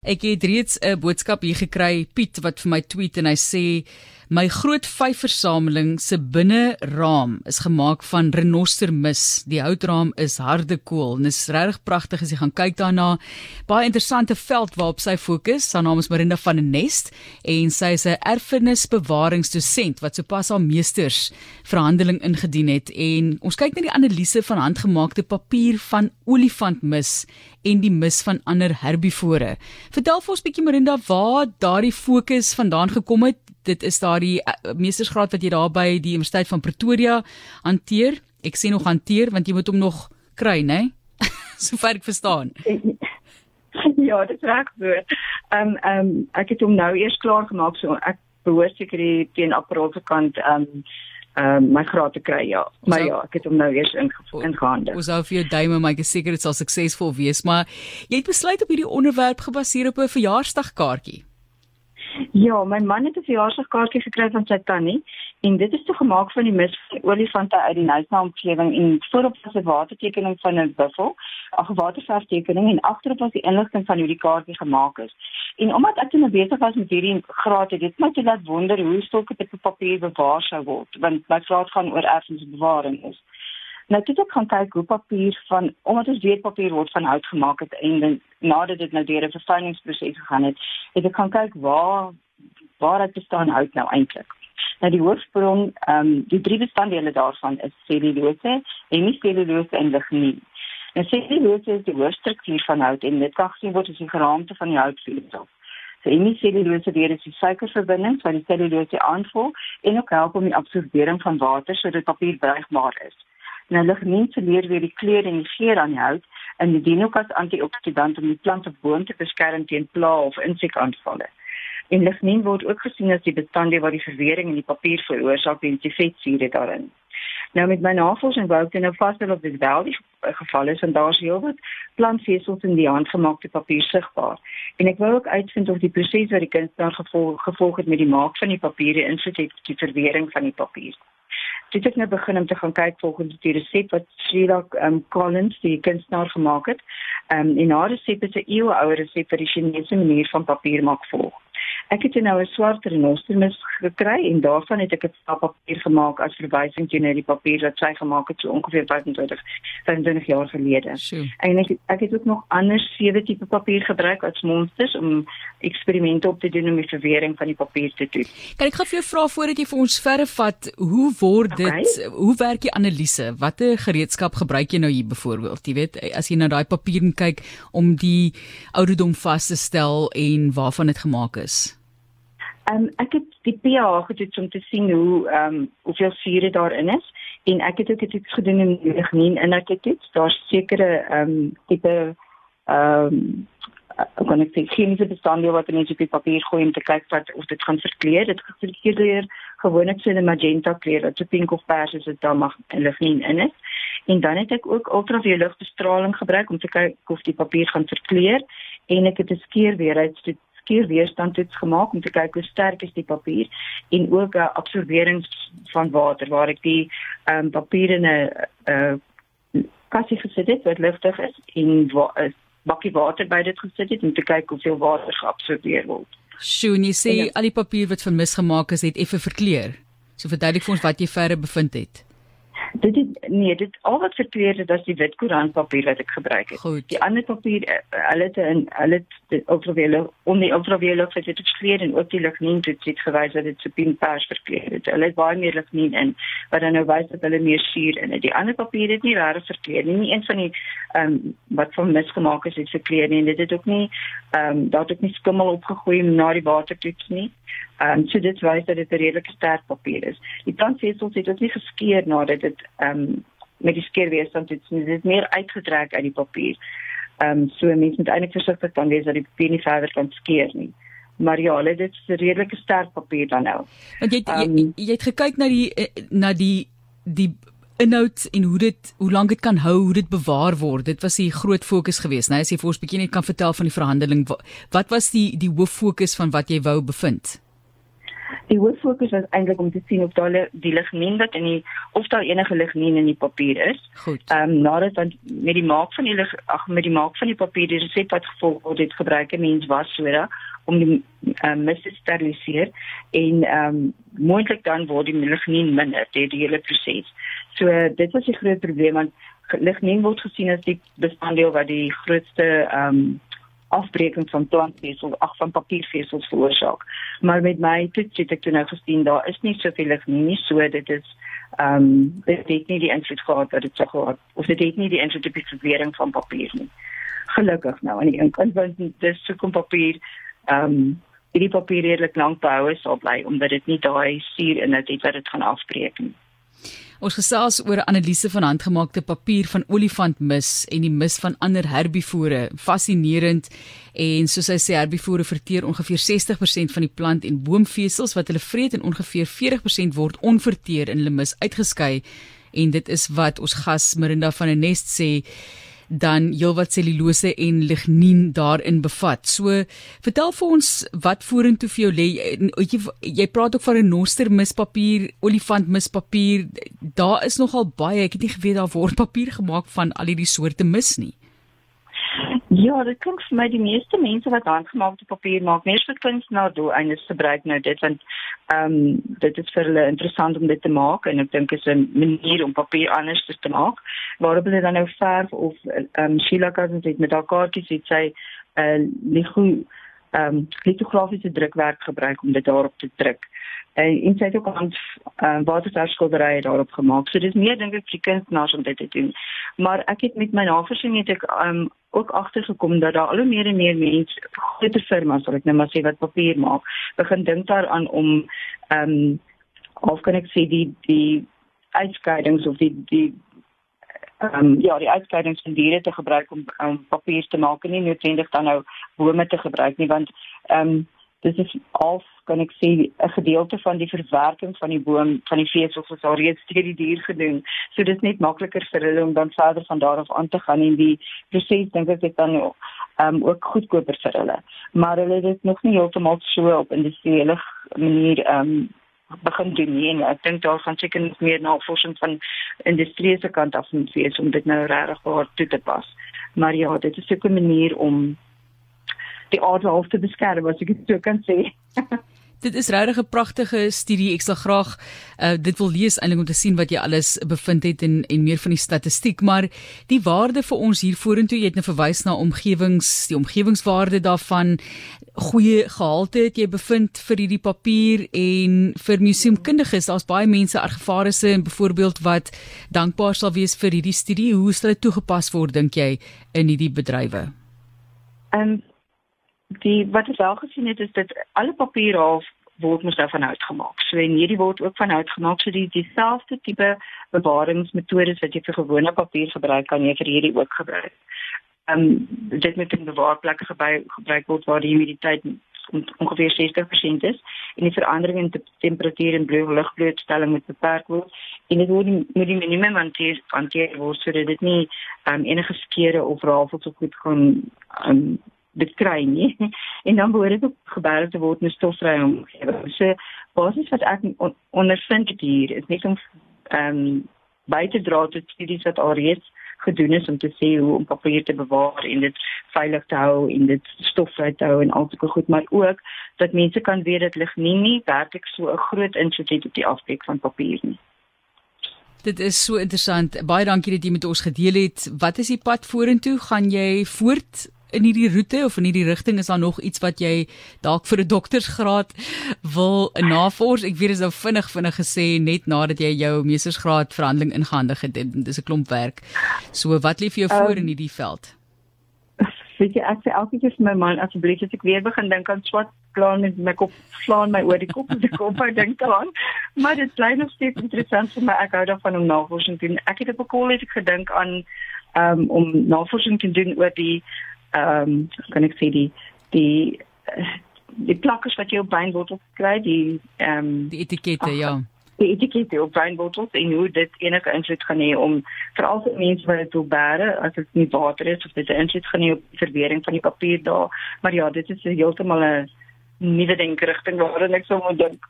Ek het reeds 'n boodskap hier gekry, Piet wat vir my tweet en hy sê my groot vyfversameling se binneraam is gemaak van renostermis. Die houtraam is harde kool en is regtig pragtig as jy gaan kyk daarna. Baie interessante veld waarop sy fokus. Sy naam is Marinda van der Nest en sy is 'n erfenisbewaringsdosent wat sopas haar meesters verhandeling ingedien het en ons kyk na die analise van handgemaakte papier van olifantmis en die mis van ander herbivore. Vertel vir ons bietjie Marinda waar daardie fokus vandaan gekom het. Dit is daardie uh, meestersgraad wat jy daar by die Universiteit van Pretoria hanteer. Ek sê nog hanteer want jy moet hom nog kry, né? Sover ek verstaan. Ja, dit reg so. Ehm um, ehm um, ek het hom nou eers klaar gemaak so ek behoort seker teen apparate kant ehm um, um, my graad te kry ja. Maar ja, ek het hom nou eers ingehandel. Ons hou vir jou duime, maar ek is seker dit sal suksesvol wees, maar jy het besluit op hierdie onderwerp gebaseer op 'n verjaarsdagkaartjie. Ja, my man het 'n verjaarsdagkaartjie gekry van sy tannie en dit is toe gemaak van die mis van olifante uit die Nysna omgewing en voorop was 'n watertekening van 'n buffel, 'n waterverftekening en agterop was die inligting van hoe die kaartjie gemaak is. En omdat ek nou besig was met hierdie graad, het dit my toe laat wonder hoe dit op papier bewaar sou word, want my graad gaan oor erfenisbewaring is. Nou dit ook gaan kyk hoe papier van omdat ons weet papier word van hout gemaak het en dan nadat dit nou deur 'n verfyningsproses gegaan het, het ek gaan kyk waar waar dit bestaan hout nou eintlik. Nou die hoofbron, ehm um, die drie bestanddele daarvan is cellulose, hemicellulose en lignin. En cellulose is die hoofstruktuur van hout en dit kan gesien word as die geraamte van die houtvezel. So hemicellulose weer is die suikerverbindings wat die cellulose aanvoer en ook help om die absorbering van water sodat papier bruikbaar is. Nou lignin verleer weer die kleur en die geur aan die hout en die dien ook as antioksidant om die plant op boom te beskerm teen plaag of insekaanvalle. En lignin word ook gesien as die bestanddeel wat die verwering in die papier veroorsaak en die vetsure daarin. Nou met my navorsing wou ek nou vasstel of dit wel die geval is en daar is heelwat plantvesels in die handgemaakte papier sigbaar. En ek wou ook uitvind of die proses wat die kunstenaar gevolg, gevolg het met die maak van die papiere invloed het op die verwering van die papier. Dit het nou begin om te gaan kyk volgens die resep wat Sheila um, Collins die kunstenaar gemaak het. Ehm um, en haar resep is 'n eeuoue resep vir die Chinese manier van papier maak volg. Ek het nou 'n swart renostermis gekry en daarvan het ek 'n papier gemaak as verwysing teenoor die papier wat sy gemaak het so ongeveer 25 25 jaar gelede. Sure. En ek ek het ook nog ander sewe tipe papier gebruik as monsters om eksperimente op te doen om die verwering van die papier te doen. Kan ek gou vir jou vra voordat jy vir ons verder vat, hoe word dit okay. hoe werk die analise? Watter gereedskap gebruik jy nou hier byvoorbeeld? Jy weet, as jy na daai papier kyk om die ouderdom vas te stel en waarvan dit gemaak is. Ehm um, ek het die pH getoets om te sien hoe ehm um, hoeveel sure daarin is en ek het ook dit gedoen in die lignin en ek het dit daar's sekere ehm um, tipe ehm um, kon ek sê chemiese bestanddele wat in die papier gooi om te kyk wat of dit gaan verkleur. Dit verkleur gewoonlik so 'n magenta kleur, wat so pink of pers is dit dan mag lignin in is. En dan het ek ook ultraviolet bestraling gebruik om te kyk of die papier gaan verkleur en ek het 'n skeerweerheid skeurweerstand toets gemaak om te kyk hoe sterk is die papier en ook 'n uh, absorbering van water waar ek die ehm um, papier in 'n uh, kassie gesit het wat luftig is en 'n uh, bakkie water by dit gesit het om te kyk hoeveel water geabsorbeer word. Sjoe, jy sê al die papier wat vermis gemaak is het effe verkleur. So verduidelik vir ons wat jy verder bevind het. Dit is nee, dit al wat verkleur het as die wit koerantpapier wat ek gebruik het. Goed. Die ander papier, eh, hulle het in hulle het ultraviolet om die ultraviolet het dit verkleur en ook die lignin het dit gewys dat dit so pink pers verkleur het. Hulle het baie meer lignin in wat dan nou wys dat hulle meer suur in het. Die ander papier het nie rare verkleur nie. Nie een van die ehm um, wat van misgemaak is het verkleur nie en dit het ook nie ehm um, daar het ook nie skimmel opgegooi na die watertoets nie. Ehm um, so dit wys dat dit 'n redelike sterk papier is. Die plantvesels het ook nie geskeur nadat dit ehm um, met die skeerweerstand het dit is meer uitgetrek uit die papier. Ehm um, so mense moet eintlik versigtig dan wees dat die papier nie verder kan skeer nie. Maar ja, dit is 'n redelike sterk papier dan nou. Want jy um, jy, jy het gekyk na die eh, na die die inhoud en hoe dit hoe lank dit kan hou, hoe dit bewaar word. Dit was die groot fokus geweest, né? As jy vir ons bietjie net kan vertel van die verhandeling, wat was die die hoof fokus van wat jy wou bevind? Die hoof fokus was eintlik om te sien of daar die lignien wat in die of daar enige lignien in die papier is. Ehm um, nadat dan met die maak van die ag met die maak van die papier die resep wat gevolg word het gebruik 'n mens was soda om die um, mis te steriliseer en ehm um, moontlik dan word die lignien minder deur die hele proses. So uh, dit was 'n groot probleem want lignien word gesien as die bestanddeel wat die grootste ehm um, afbreking van plantvesels ag van papiervesels veroorsaak. Maar met my toets het ek toe nou gesien daar is nie soveel lig nie, so dit is ehm um, dit het nie die invloed gehad wat dit sou gehad of dit het nie die invloed op die verwering van papier nie. Gelukkig nou aan die een kant want dis so kom papier ehm um, hierdie papier redelik lank behou sal bly omdat dit nie daai suur in dit wat dit gaan afbreek nie. Ons gesels oor 'n analise van handgemaakte papier van olifantmis en die mis van ander herbivore. Fascinerend. En soos hy sê, herbivore verteer ongeveer 60% van die plant en boomvesels wat hulle vreet en ongeveer 40% word onverteer in hulle mis uitgeskei. En dit is wat ons gas Mirinda van der Nest sê dan heelwat selulose en lignien daarin bevat. So vertel vir ons wat vorentoe vir jou lê. Jy jy praat ook van 'n noster mispapier, olifant mispapier. Daar is nogal baie. Ek het nie geweet daar word papier gemaak van al hierdie soorte mis nie. Ja, dit klink vir my die meeste mense wat handgemaakte papier maak, meer vir kunstenaar doeleindes gebruik nou dit want ehm um, dit is vir hulle interessant om dit te maak en ek dink is 'n manier om papier anders te maak. Waarop hulle dan nou verf of ehm um, Sheila Cousins het met haar kaartjies het sy 'n uh, eh, ligo ehm um, litografiese drukwerk gebruik om dit daarop te druk en in sy ook aan uh, waterverskilderye daarop gemaak. So dis meer dink ek vir kunstenaars om dit te doen. Maar ek het met my navorsing het ek um, ook agtergekom dat daar al hoe meer en meer mense groter firmas, sal ek nou maar sê wat papier maak, begin dink daaraan om ehm um, of kan ek sê die die uitskeidings of die die ehm um, ja, die uitskeidings van diere te gebruik om om papier te maak en nie noodwendig dan nou bome te gebruik nie want ehm um, dis is al kan ek sê 'n gedeelte van die verwerking van die boom van die vesels is al reeds deur die dier gedoen. So dis net makliker vir hulle om dan verder van daar af aan te gaan en die proses dink ek dit dan ehm um, ook goedkoper vir hulle. Maar hulle het dit nog nie heeltemal so op industriële manier ehm um, begin doen nie. En ek dink daar gaan seker meer navorsing van industriële kant af moet wees om dit nou regtig waar toe te pas. Maar ja, dit is 'n manier om die aardhalf te beskerm as ek dit so kan sê. Dit is regtig 'n pragtige studie. Ek sal graag uh, dit wil lees eintlik om te sien wat jy alles bevind het en en meer van die statistiek, maar die waarde vir ons hier vorentoe, jy het nou verwys na omgewings, die omgewingswaarde daarvan, goeie gehalte het jy bevind vir hierdie papier en vir museumkundiges, daar's baie mense argevarisse en byvoorbeeld wat dankbaar sal wees vir hierdie studie. Hoe sal dit toegepas word dink jy in hierdie bedrywe? Ehm um, die wat ek wel gesien het is dat alle papier half word mos nou van hout gemaak. So en hierdie word ook van hout gemaak. So die dieselfde tipe bewaringsmetodes wat jy vir gewone papier gebruik, kan jy vir hierdie ook gebruik. Ehm um, dit moet in bewaarplekke gebruik gebruik word waar die humiditeit ongeveer 60% is en die verandering in te temperatuur en lugblootstelling moet beperk word en dit word moet die minimum hanteer hanteer word sodat dit nie um, enige skeure of rafels of goed gaan um, dit kry nie en dan behoort dit gebeur te word met stofvrye omgewing. So basies wat ek on, ondervind hier is net om ehm um, by te dra tot studies wat alreeds gedoen is om te sê hoe om papier te bewaar en dit veilig te hou en dit stofvry te hou en alsoos goed maar ook dat mense kan weet dat lignien nie werklik so 'n groot invloed het op die afbreek van papier nie. Dit is so interessant. Baie dankie dat jy met ons gedeel het. Wat is die pad vorentoe? Gaan jy voort in hierdie roete of in hierdie rigting is daar nog iets wat jy dalk vir 'n doktersgraad wil navors? Ek weet dit is nou vinnig vinnig gesê net nadat jy jou meestersgraad verhandeling ingehandig het. Dit is 'n klomp werk. So wat lê vir jou um, voor in hierdie veld? Weet jy, ek sê elke keer vir my man asseblief as ek weer begin dink aan swat plan met my kop slaan my oor die kop met die kop ek dink daaraan. Maar dit bly nog steeds interessant vir my. Ek hou daarvan om navorsing te doen. Ek het op 'n ek gedink aan um, om navorsing te doen oor die ehm um, kan ek sê die die die plakkers wat jy op wynbottels kry, die ehm um, die etikette, ja. Die etikette op wynbottels en hoe dit enige invloed gaan hê om veral vir mense wat dit wil bære as dit nie water is of dit 'n invloed gaan hê op die verwering van die papier daar. Maar ja, dit is heeltemal 'n nuwe denkerigting waarin ek sou moet dink